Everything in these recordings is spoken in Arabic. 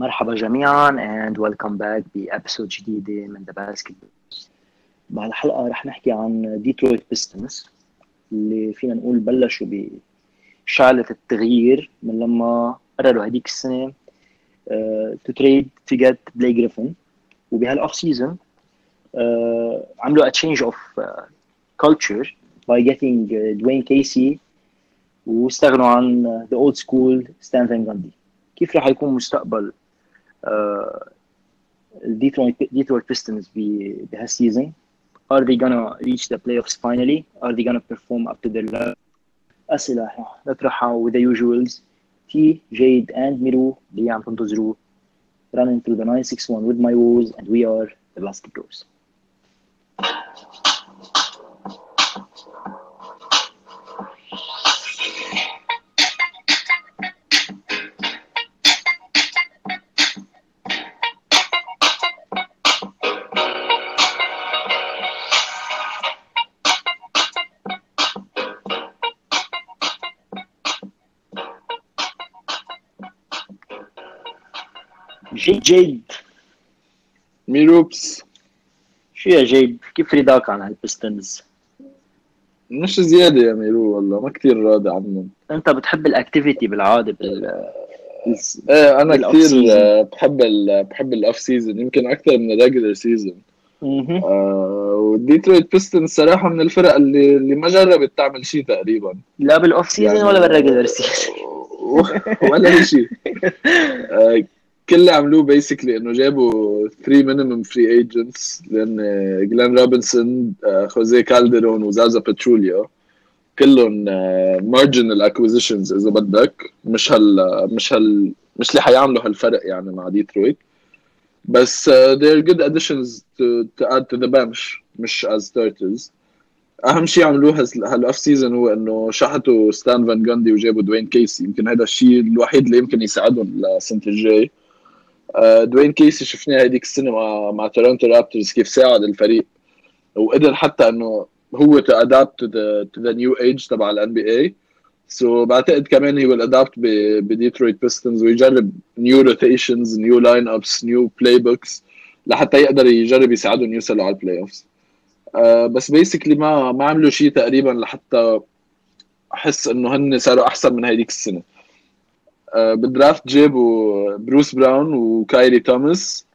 مرحبا جميعا and welcome back ب episode جديدة من the basket بهالحلقة رح نحكي عن Detroit Pistons اللي فينا نقول بلشوا بشعلة التغيير من لما قرروا هديك السنة to trade to get Blake Griffin وبهال off season عملوا a change of uh, culture by getting uh, Dwayne Casey واستغنوا عن the old school ستان فان كيف راح يكون مستقبل الديترويت ديترويت بيستنز بهالسيزون are they gonna reach the playoffs finally are they gonna perform up to their level اسئله رح نطرحها with the usuals T, Jade and Miru اللي عم تنتظروا running through the 961 with my woes and we are the Basket Bros جيد. ميروبس شو يا جيد؟ كيف رضاك عن هال Pistons مش زيادة يا ميرو والله ما كتير راضي عنهم. أنت بتحب ال activity بالعادة بال إيه أنا season. آه، بحب ال بحب ال off season يمكن أكثر من ال regular season. آه وال Detroit Pistons صراحة من الفرق اللي اللي ما جربت تعمل شيء تقريبا. لا بال off season يعني- ولا بال regular season ولا شيء آه كل اللي عملوه basically إنه جابوا 3 minimum free agents لأن جلين روبنسون آه خوزيه كالدرون وزازا باتشوليا كلهم marginal acquisitions إذا بدك. مش هال مش هال مش اللي حيعملوا هالفرق يعني مع ديترويت بس uh, they're good additions to, to add to the bench مش as starters. أهم شيء عملوه هال off season هو إنه شحطوا ستان فان جاندي وجابوا دوين كيسي يمكن هذا الشيء الوحيد اللي يمكن يساعدهم للسنة الجاي آه، دوين كيسي شفناه هذيك السنة مع مع تورونتو رابترز كيف ساعد الفريق. وقدر حتى إنه هو to adapt to the new age تبع ال NBA so بعتقد كمان he will adapt بديترويت بيستنز ويجرب new rotations new lineups new playbooks لحتى يقدر يجرب يساعدهم يوصلوا على ال playoffs آه بس basically ما ما عملوا شيء تقريبا لحتى أحس إنه هن صاروا أحسن من هيديك السنة. آه بال draft جابوا بروس براون وكايري توماس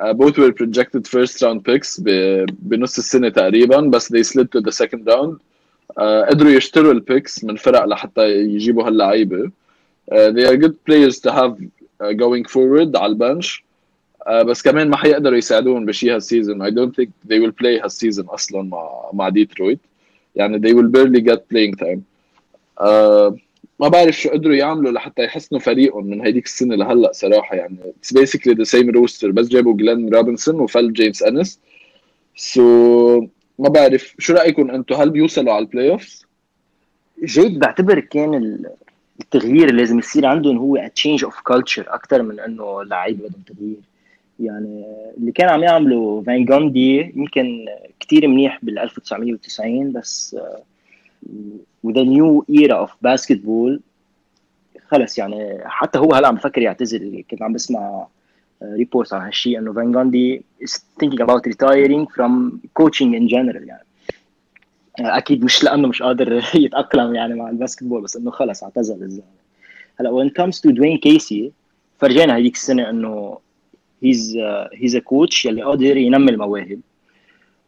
both were projected first round picks بنص السنة تقريبا بس they slid to the second round. uh, قدروا يشتروا ال picks من فرق لحتى يجيبوا هاللعيبة. uh, they are good players to have uh, going forward على البنش. بس كمان ما حيقدروا يساعدوهم بشيء هالسيزون. I don't think they will play هال season أصلا مع مع ديترويت يعني they will barely get playing time. ما بعرف شو قدروا يعملوا لحتى يحسنوا فريقهم من هيديك السنة لهلأ صراحة. يعني it's basically the same roster. بس جابوا جلين روبنسون وفل جيمس انس so, ما بعرف شو رأيكم أنتم هل بيوصلوا على ال playoffs؟ جيد. بعتبر كان ال- التغيير اللي لازم يصير عندهم هو change of culture أكثر من إنه لعيبه بدهم تغيير. يعني اللي كان عم يعمله فان جاندي يمكن كتير منيح بال 1990 بس a new era of basketball خلص يعني حتى هو هلا عم بفكر يعتزل. كنت عم بسمع reports عن هالشيء إنه فان جاندي is thinking about retiring from coaching in general يعني. أكيد مش لأنه مش قادر يتأقلم يعني مع ال basketball بس إنه خلص اعتزل الزلمه هلا it comes to دوين كيسي فرجانا هذيك السنة إنه he's he's a coach يلي قادر ينمي المواهب.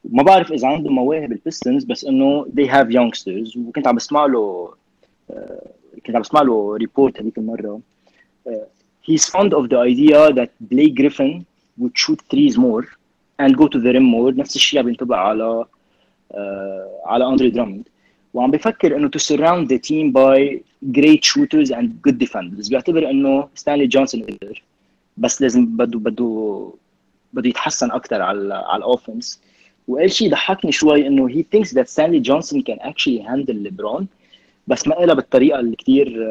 ما بعرف إذا عنده مواهب البيستنز بس إنه they have youngsters. وكنت عم بسمع له آه، كنت عم بسمع له report هذيك المرة. آه، he's fond of the idea that Blake Griffin would shoot threes more and go to the rim more. نفس الشيء عم ينطبق على آه، على اندري دراموند وعم بفكر إنه to surround the team by great shooters and good defenders. بيعتبر إنه ستانلي جونسون بس لازم بده بده بده يتحسن أكثر على على ال offense واول شيء ضحكني شوي إنه he thinks that Stanley Johnson can actually handle ليبرون بس ما قالها بالطريقة اللي كثير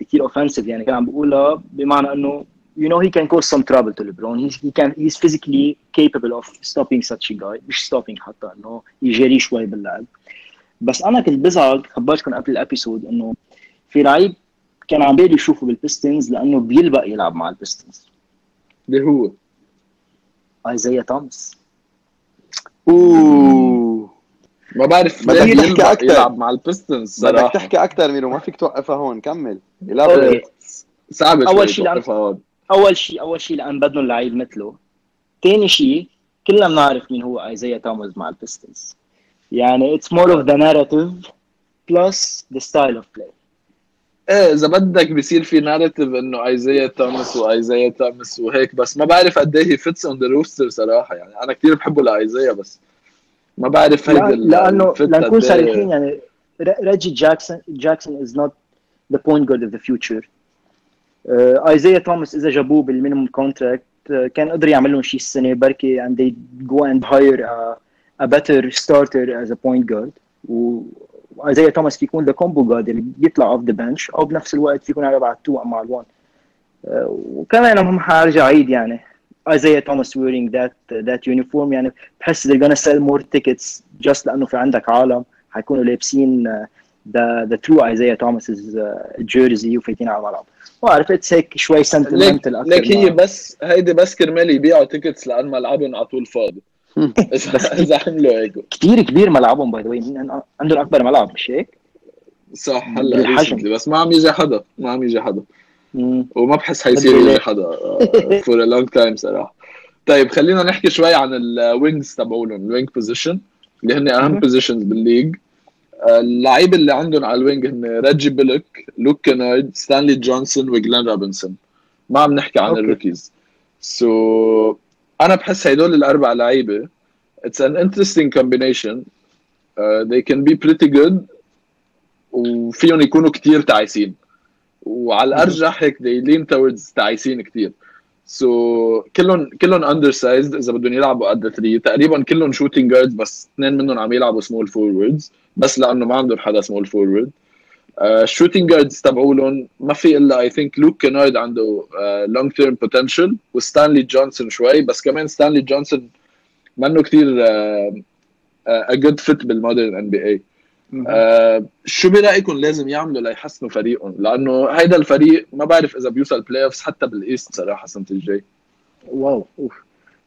كثير offensive يعني كان عم بقولها بمعنى إنه you know he can cause some trouble to LeBron. He's, he can he's physically capable of stopping such a guy مش stopping حتى إنه يجاريه شوي باللعب. بس أنا كنت بزعل خبرتكم قبل ال episode إنه في لعيب كان عم بالي يشوفه بالبيستنز لأنه بيلبق يلعب مع البيستنز اللي هو؟ ايزايا توماس أوه. ما بعرف بدك تحكي. يلعب مع البيستنز بدك تحكي أكثر ميرو ما فيك توقفها هون كمل. أوكي. elaborate صعب أول شوي شي لعب- توقفها هون. أول شيء أول شيء لأن بدهم لعيب مثله. ثاني شيء كلنا بنعرف مين هو إيزايا توماس مع البيستنز يعني it's more of the narrative plus the style of play إيه إذا بدك بصير في narrative إنه ايزايا توماس وايزايا توماس وهيك بس ما بعرف قد إيه هي fits on the roster صراحة. يعني أنا كثير بحبه لايزايا بس ما بعرف هيدا ال- لأنه لنكون إيه. صريحين يعني ريجي جاكسون جاكسون is not the point guard of the future ايزايا توماس اذا جابوه بال minimum contract كان قدر يعمل لهم شيء السنة بركي they go and hire a, a better starter as a point guard. و ايزايا توماس فيكون the combo اللي بيطلع off the bench أو بنفس الوقت فيكون يلعب على ال two مع ال one آه، وكمان هم حارجع أعيد يعني. ايزايا توماس wearing that that uniform يعني. بحس they're gonna sell more tickets just لأنه في عندك عالم. حيكونوا لابسين the true Isaiah Thomas's uh, jersey وفايتين على الملعب. it's هيك شوي sentimental أكثر ليك هي بس هيدي بس كرمال يبيعوا tickets لأن ملعبهم على طول فاضي. اذا عملوا هيك كثير كبير ملعبهم by the way عندهم أكبر ملعب مش هيك؟ صح هلا بس ما عم يجي حدا ما عم يجي حدا. وما بحس حيصير يجي؟ حدا for a long time صراحة طيب خلينا نحكي شوي عن ال wings تبعولهم ال wing position اللي هن أهم. positions بال league آه، اللعيبه اللي عندهم على ال wing هن ريجي بولوك لوك كينارد ستانلي جونسون وجلين روبنسون ما عم نحكي عن. ال rookies so, أنا بحس هدول الأربع لعيبة it's an interesting combination. Uh, they can be pretty good وفيهم يكونوا كتير تعيسين. وعلى الأرجح هيك they lean towards تعيسين كتير. so, كلهم كلهم undersized إذا بدهم يلعبوا قد 3 تقريبا كلهم shooting guards بس اثنين منهم عم يلعبوا small forwards. بس لأنه ما عندهم حدا small forward. ال shooting guards تبعولهم ما في إلا I think لوك كينارد عنده long term potential وستانلي جونسون شوي بس كمان ستانلي جونسون منه كثير a good fit بال modern NBA شو برأيكم لازم يعملوا ليحسنوا فريقهم؟ لأنه هيدا الفريق ما بعرف إذا بيوصل playoffs حتى بال East صراحة السنة الجاي wow أوف.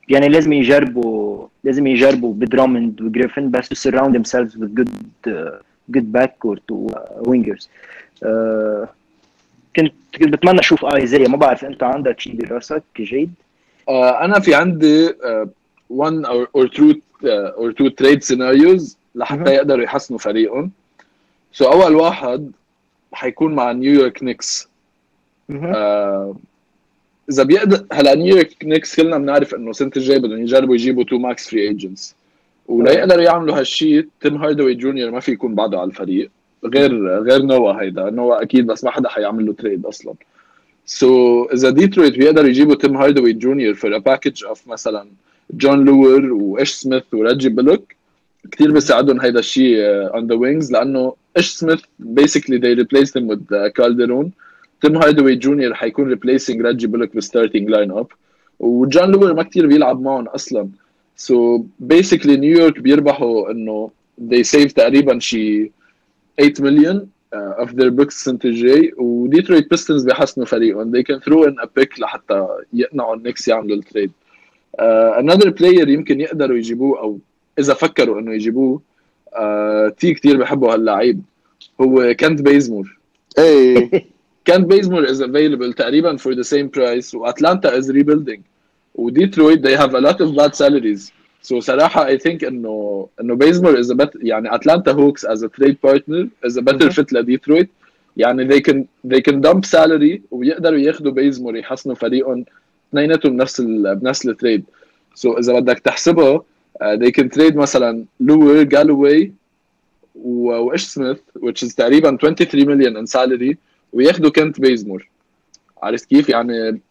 يعني لازم يجربوا لازم يجربوا بدرامند وجريفن بس to surround themselves with good uh, good backcourt و wingers uh, كنت كنت بتمنى أشوف ايزايا ما بعرف أنت عندك شيء براسك جيد آه أنا في عندي uh, one or, two uh, or two trade scenarios لحتى. يقدروا يحسنوا فريقهم. so so أول واحد حيكون مع نيويورك نيكس آه، إذا بيقدر هلا نيويورك نيكس كلنا بنعرف إنه السنة الجاية بدهم يجربوا يجيبوا two max free agents ولا يقدروا يعملوا هالشيء. تيم هاردوي جونيور ما في يكون بعده على الفريق. غير غير نوا هيدا. نوا أكيد بس ما حدا حيعمل له trade أصلا. so so, إذا ديترويت بيقدروا يجيبوا تيم هاردوي جونيور for a package of مثلا جون لور وإيش سميث وريجي بلوك كثير بيساعدهم هيدا الشيء on the wings لأنه إيش سميث they replaced him with uh, كالدرون تيم هاردوي جونيور حيكون replacing ريجي بلوك بال starting lineup وجون لور ما كثير بيلعب معهم أصلا. so basically نيويورك بيربحوا إنه they save تقريبا شي 8 مليون uh, of their books السنة الجاي. وديترويت بيستونز بيحسنوا فريقهم. They can throw in a pick لحتى يقنعوا النكس يعملوا ال trade. Uh, another player يمكن يقدروا يجيبوه أو إذا فكروا إنه يجيبوه uh, تي كثير بحبوا هاللعيب هو كنت بيزمور. إيه. كان بيزمور is available تقريبا for the same price. وأتلانتا is rebuilding. وديترويت they have a lot of bad salaries. So صراحة I think إنه إنه بيزمور is a better يعني اتلانتا هوكس as a trade partner is a better fit لديترويت. يعني they can they can dump salary ويقدروا ياخذوا بيزمور يحسنوا فريقهم. اثنيناتهم بنفس ال بنفس ال trade so so إذا بدك تحسبها uh, they can trade مثلا لور جالوي وإيش سميث which is تقريبا 23 مليون in salary وياخدوا كنت بيزمور عرفت كيف؟ يعني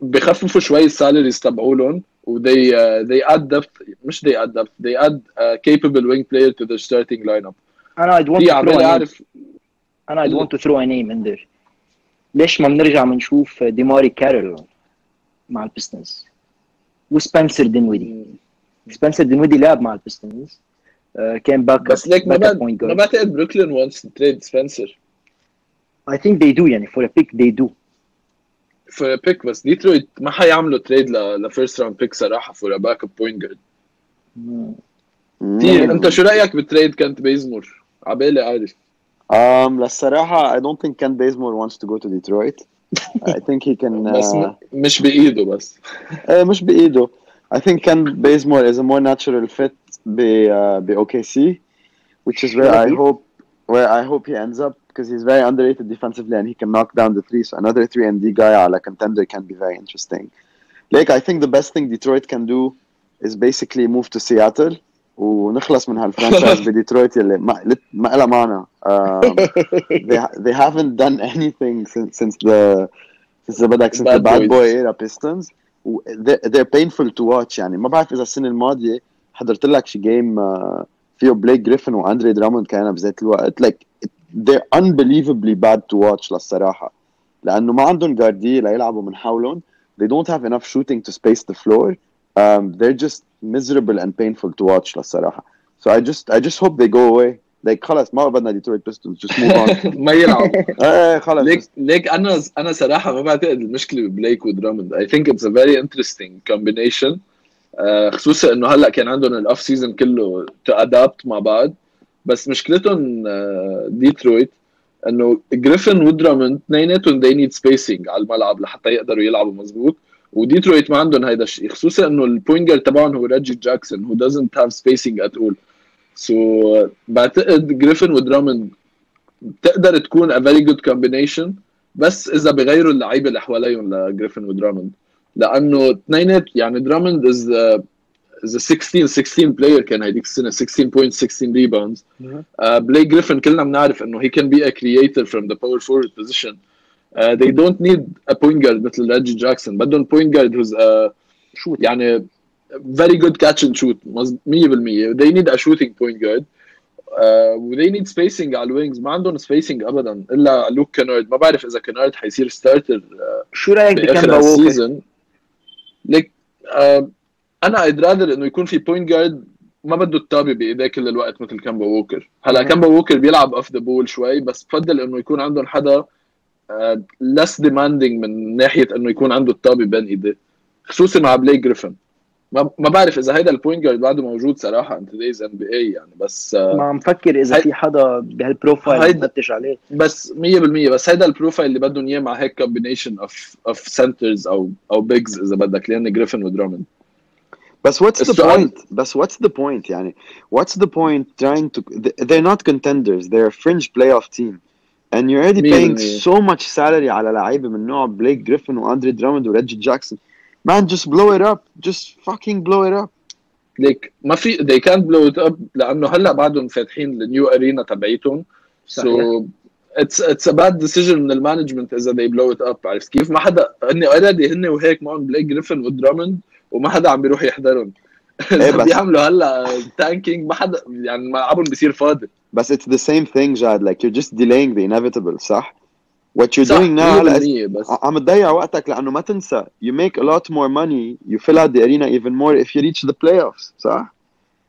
بخففوا شوي ال salaries تبعولهم و they uh, they add depth مش they add depth they add a capable wing player to the starting lineup. أنا I'd want to throw. اعرف أنا I'd want to throw a name in there. ليش ما بنرجع بنشوف ديماري كارول مع البيستنز وسبنسر دينويدي. سبنسر دينويدي لعب مع البيستنز كان back بس like ما بعتقد بروكلين wants to trade سبنسر I think they do يعني for a pick they do. في pick بس ديترويت ما حيعملوا trade ل first round pick صراحة for backup point guard انت شو رأيك ب trade كنت بيزمور؟ عبالي عارف um, للصراحة I don't think كنت بيزمور wants to go to Detroit. I think he can. آه، مش بإيده بس uh, مش بإيده I think كان بيزمور is a more natural fit ب آه، OKC which is where I hope where I hope he ends up because he's very underrated defensively and he can knock down the three. So another three and D guy على contender can be very interesting. Like I think the best thing Detroit can do is basically move to Seattle ونخلص من هالفرانشايز بديترويت اللي ما لت- ما لها معنى. Um, they they haven't done anything since since the since the بدك since the Bad bad boys. boy era Pistons و- they're, they're painful to watch يعني ما بعرف اذا السنه الماضيه حضرت لك شي جيم فيه بليك جريفن واندري دراموند كان بذات الوقت like they're unbelievably bad to watch للصراحة. لأنه ما عندهم guards ليلعبوا من حولهم. They don't have enough shooting to space the floor. Um, they're just miserable and painful to watch للصراحة. So I just I just hope they go away. Like خلص ما بدنا ديترويت بيستونز just move on. ما يلعب إيه خلص like like أنا أنا صراحة ما بعتقد المشكلة ببليك ودراموند I think it's a very interesting combination خصوصا إنه هلأ كان عندهم ال off season كله to adapt مع بعض. بس مشكلتهم آه، ديترويت إنه جريفن ودراموند اثنيناتهم they need spacing على الملعب لحتى يقدروا يلعبوا مزبوط وديترويت ما عندهم هيدا الشيء خصوصا إنه ال point guard تبعهم هو ريجي جاكسون who doesn't have spacing at all. so بعتقد جريفن ودراموند تقدر تكون a very good combination بس إذا بغيروا اللعيبة اللي حواليهم لجريفن ودراموند. لأنه اثنينات يعني دراموند is is 16 16 player كان هيديك السنة 16 point 16 rebounds بليك جريفن كلنا بنعرف انه he can be a creator from the power forward position. Uh, they don't need a point guard مثل ريجي جاكسون بدهم point guard who's a shoot يعني very good catch and shoot مز- 100% they need a shooting point guard. Uh, و they need spacing على ال wings ما عندهم spacing ابدا الا لوك كنارد ما بعرف اذا كنارد حيصير starter شو رايك بكامبا ووكر؟ ال season like uh, أنا I'd rather إنه يكون في point guard ما بده الطابه بايديه كل الوقت مثل كامبا ووكر. هلأ. كامبا ووكر بيلعب off the ball شوي بس بفضل إنه يكون عندهم حدا less demanding من ناحية إنه يكون عنده الطابه بين إيديه خصوصا مع بليك جريفن. ما ما بعرف إذا هيدا ال point guard بعده موجود صراحة ان تودay's ان بي اي يعني بس آه، ما عم فكر إذا هاي- في حدا بهال profile نفتش عليه. بس 100% بس هيدا ال profile اللي بدهم إياه مع هيك combination of of centers أو أو bigs إذا بدك لأن جريفن ودراموند. But what's the السؤال- point? But what's the point يعني? What's the point trying to? They're not contenders. They're a fringe playoff team, and you're already مية paying بالمية. so much salary على لعيبة من نوع بليك جريفن واندري دراموند وريجي جاكسون. Man, just blow it up. Just fucking blow it up. ليك ما في they can't blow it up لانه هلا بعدهم فاتحين النيو ارينا تبعيتهم صحيح. so it's it's a bad decision من المانجمنت اذا they blow it up عرفت كيف؟ ما حدا هن اوريدي هن وهيك معهم بلاي جريفن ودراموند وما حدا عم بيروح يحضرهم إيه بس بيعملوا هلا tanking ما حدا يعني ملعبهم بصير فاضي بس it's the same thing جاد like you're just delaying the inevitable صح؟ what you doing now عم تضيع وقتك لأنه ما تنسى you make a lot more money you fill out the arena arena more if you reach the play playoffs صح؟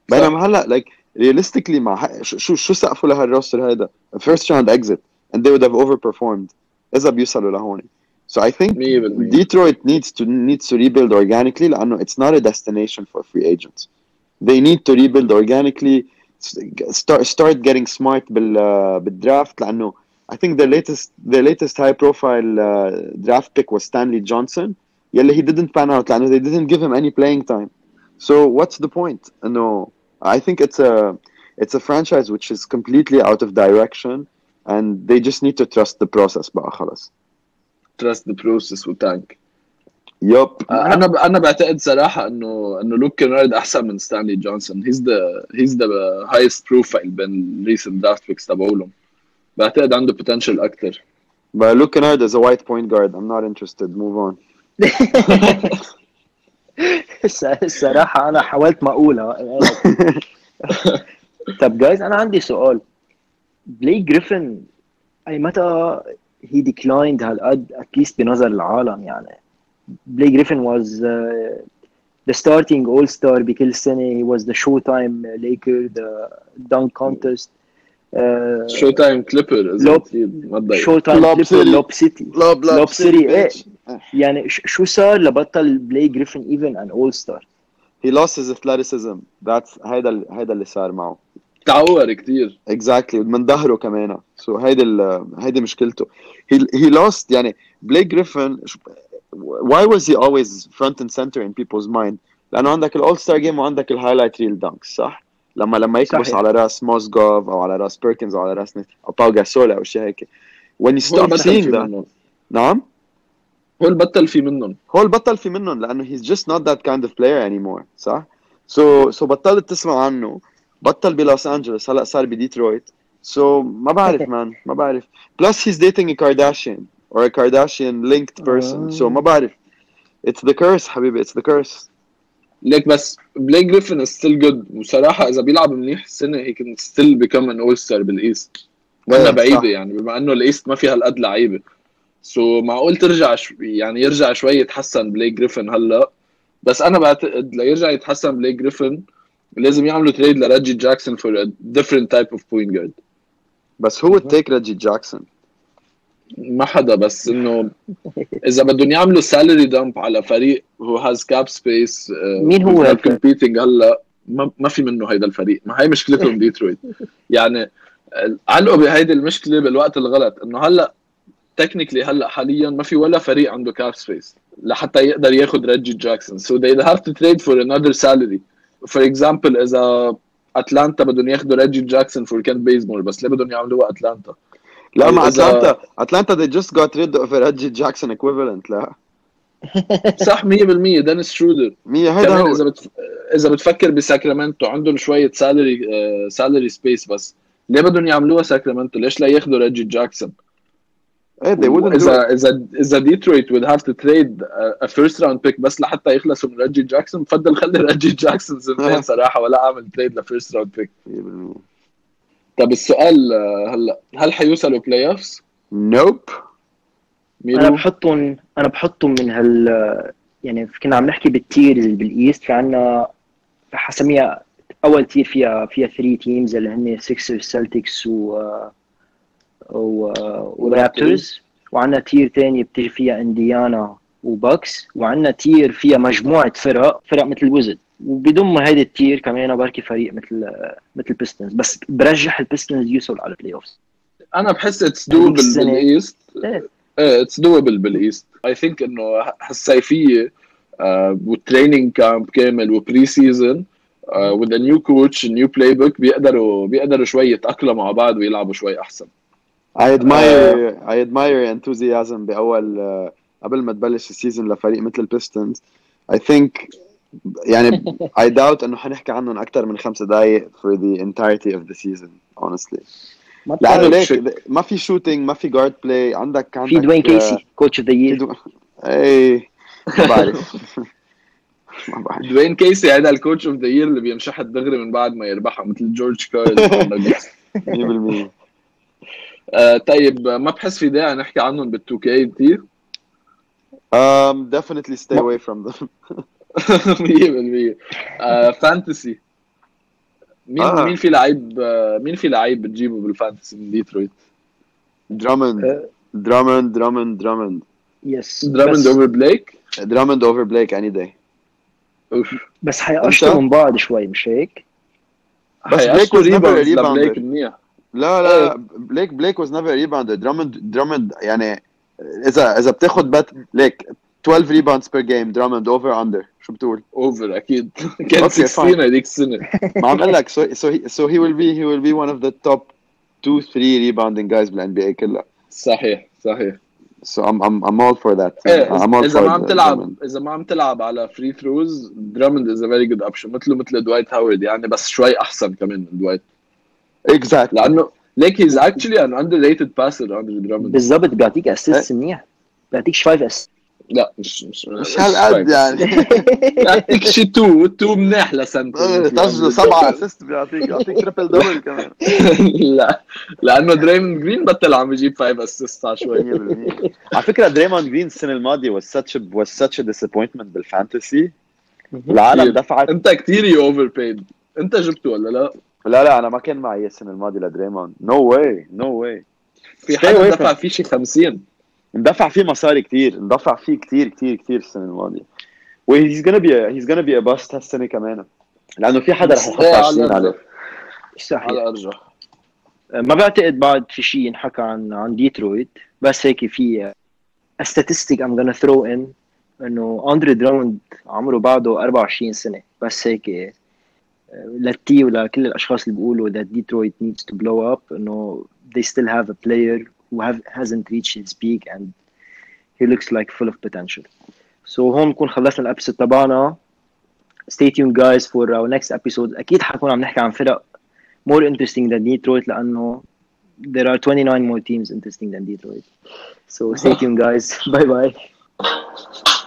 بينما هلا like ريالستيكلي ما شو شو سقفوا لهالروستر هيدا؟ first round exit and they would have overperformed إذا بيوصلوا لهون so I think 100% Detroit needs to needs to rebuild organically لانه it's not a destination for free agents they need to rebuild organically start start getting smart بال uh, بالدرافت لانه I think their latest their latest high profile uh, draft pick was Stanley Johnson يلي he didn't pan out لانه they didn't give him any playing time so what's the point no I think it's a it's a franchise which is completely out of direction and they just need to trust the process بقى خلص trust the process و tank it. أنا ب... أنا بعتقد صراحة إنه إنه لوك كينارد أحسن من ستانلي جونسون he's the he's the highest profile بين ال recent draft picks تبعولهم. بعتقد عنده potential أكثر But Luke Kennard is a white point guard. I'm not interested. Move on. الصراحة أنا حاولت ما أقولها طب جايز أنا عندي سؤال. بلاي جريفن أي متى هي declined هالقد at least بنظر العالم يعني بلاي جريفن was uh, the starting all star بكل سنة he was the showtime Laker the dunk contest شو تايم كليبر اذا لوب- بتريد ما تضايق شو تايم لوب كليبر سيتي. لوب سيتي لوب لوب سيتي إيه bitch. يعني ش- شو صار لبطل بلاي جريفن even an all star he lost his athleticism. That's هيدا ال- هيدا اللي صار معه تعور كثير exactly من ظهره كمان. So هيدي ال- هيدي مشكلته. He he lost يعني بلاي جريفن why was he always front and center in people's mind لأنه عندك ال all star game وعندك ال highlight reel dunks صح؟ لما لما يكبس صحيح. على رأس موسجوف أو على رأس بيركنز أو على رأس نت- أو باو جاسول أو شيء هيك. When you هو stop البطل seeing في that منهم. نعم؟ هو البطل في منهم. هو البطل في منهم لأنه he's just not that kind of player anymore صح؟ so so بطلت تسمع عنه. بطل بلوس انجلوس هلا صار بديترويت. So ما بعرف مان ما بعرف. Plus he's dating a Kardashian or a Kardashian linked person. So ما بعرف. It's the curse حبيبي. It's the curse. ليك بس بلاي جريفن still good وصراحة إذا بيلعب منيح السنة هي can still become an all star بال East وأنا بعيدة صح. يعني بما إنه ال East ما فيها هالقد لعيبة. so معقول ترجع شو يعني يرجع شوي يتحسن بلاي جريفن هلأ. بس أنا بعتقد ليرجع يتحسن بلاي جريفن لازم يعملوا trade لريجي جاكسون for different type of point guard. بس who takes ريجي جاكسون؟ ما حدا بس إنه إذا بدهم يعملوا salary dump على فريق who has cap space مين هو؟ competing هلا ما, ما في منه هيدا الفريق. ما هي مشكلتهم ديترويت يعني آه، علقوا بهيدي المشكلة بالوقت الغلط إنه هلا technically هلا حاليا ما في ولا فريق عنده cap space لحتى يقدر ياخذ ريجي جاكسون. so they have to trade for another salary. For example إذا أتلانتا بدهم ياخذوا ريجي جاكسون for Kent Bazemore بس ليه بدهم يعملوها أتلانتا؟ لا ما أتلانتا أتلانتا they just got rid of ريجي جاكسون equivalent لا. صح 100% دينيس شرودر. مية هيدا كمان هو. إذا بتف... إذا بتفكر بساكرامنتو عندهم شوية salary salary space بس ليه بدهم يعملوها ساكرامنتو؟ ليش لا ياخذوا ريجي جاكسون إيه they wouldn't. اذا اذا إذا ديترويت would have to trade a first round pick بس لحتى يخلصوا من ريجي جاكسون بفضل خلي ريجي جاكسون سنتين صراحة ولا أعمل trade ل first round pick 100% طب السؤال آه، هلا هل حيوصلوا playoffs؟ nope أنا بحطهم أنا بحطهم من هال يعني كنا عم نحكي بال tiers بال East في عنا حسميها أول tier فيها فيها 3 teams اللي هن سيكسرز سلتكس و و ورابترز وعنا tier ثاني بتجي فيها انديانا وباكس وعنا tier فيها مجموعة فرق فرق مثل Wizards وبضم هيدي ال tier كمان بركي فريق مثل مثل بيستنز بس برجح البيستنز يوصل على ال playoff أنا بحس it's هذيك doable. بال East. إيه. إيه it's doable بال East. I think إنه هالصيفية آه، وال training camp كامل و pre season with new coach new playbook بيقدروا بيقدروا شوي يتأقلموا مع بعض ويلعبوا شوي أحسن. I admire I admire enthusiasm بأول آه، قبل ما تبلش ال season لفريق مثل البيستنز I think يعني I doubt إنه حنحكي عنهم أكثر من خمس دقائق for the entirety of the season honestly. ما لأنه بتعرف ليك ما في shooting ما في guard play عندك عندك في دوين آه، كيسي coach of the year. إي ما بعرف. ما بعرف. دوين كيسي هذا ال coach of the year اللي بينشحت دغري من بعد ما يربحها مثل جورج كارل 100% آه، طيب آه، ما بحس في داعي نحكي عنهم بال 2K كثير um, definitely stay away from them. 100% آه، fantasy مين آه. مين في لعيب آه، مين في لعيب بتجيبه بال fantasy من ديترويت؟ آه. Drummond Drummond Drummond. yes Drummond over بليك Drummond over Blake any day. أوف. بس حيقشطوا من بعض شوي مش هيك؟ بس حيقشطوا Blake was never a rebounds rebounder. لبليك منيح. لا لا بليك بليك was never a rebounder Drummond Drummond يعني اذا اذا بتاخد بت ليك 12 rebounds per game Drummond over under. شو بتقول؟ over أكيد كان Okay, 16 هذيك السنة ما عم أقول لك so so he, so he will be he will be one of the top 2 3 rebounding guys بال NBA كلها صحيح صحيح so I'm I'm I'm all for that. إيه I'm all اذا for ما عم Drummond. تلعب اذا ما عم تلعب على free throws Drummond is a very good option مثله مثل دوايت هاورد يعني بس شوي أحسن كمان من دوايت exactly. لأنه ليك he's actually an underrated passer Andre Drummond بالضبط. بيعطيك assist منيح. بيعطيكش 5 assist لا مش مش مش هالقد يعني. يعطيك شي two two مناح لسنتين. تسجل سبعة assist بيعطيك يعطيك triple double كمان. لا. لأنه دريموند جرين بطل عم بيجيب 5 assist على شوي. 100% على فكرة دريموند جرين السنة الماضية was such a was such a disappointment بال fantasy العالم. دفعت أنت كثير you overpaid أنت جبته ولا لا؟ لا لا أنا ما كان معي السنة الماضيه لدريموند. no way no way في حدا دفع فيه شي 50 اندفع فيه مصاري كتير اندفع فيه كتير كتير كتير السنة الماضية. و he's gonna be a, he's gonna be a bust هالسنة كمان. لأنه في حدا رح يحط إيه 20 على- عليه. صحيح. على ارجح ما بعتقد بعد في شيء ينحكى عن عن ديترويت. بس هيك في statistic I'm gonna throw in إنه أندري دراوند عمره بعده 24 سنة. بس هيك آه، لتي ولكل الاشخاص اللي بيقولوا that Detroit needs to blow up انه they still have a player who have, hasn't reached his peak and he looks like full of potential so هون بنكون خلصنا الابيسود تبعنا stay tuned guys for our next episode اكيد حنكون عم نحكي عن فرق more interesting than Detroit لانه there are 29 more teams interesting than Detroit so stay tuned guys bye bye